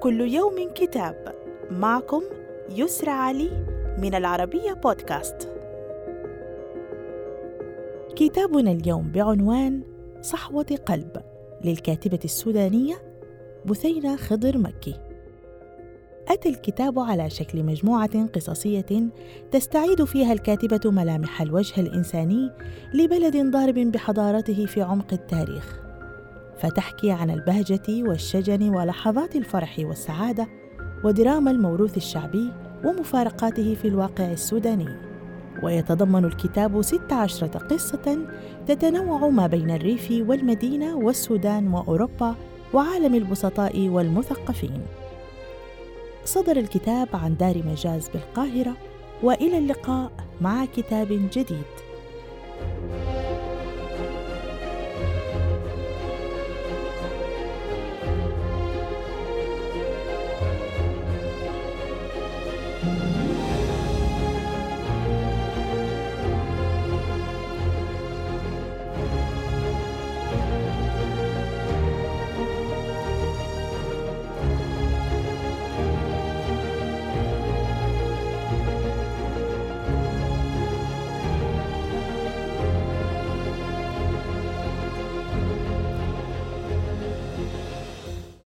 كل يوم كتاب. معكم يسرى علي من العربية بودكاست. كتابنا اليوم بعنوان صحوة قلب للكاتبة السودانية بثينة خضر مكي. أتى الكتاب على شكل مجموعة قصصية تستعيد فيها الكاتبة ملامح الوجه الإنساني لبلد ضارب بحضارته في عمق التاريخ. فتحكي عن البهجة والشجن ولحظات الفرح والسعادة ودراما الموروث الشعبي ومفارقاته في الواقع السوداني. ويتضمن الكتاب ست عشرة قصة تتنوع ما بين الريف والمدينة والسودان وأوروبا وعالم البسطاء والمثقفين. صدر الكتاب عن دار مجاز بالقاهرة وإلى اللقاء مع كتاب جديد.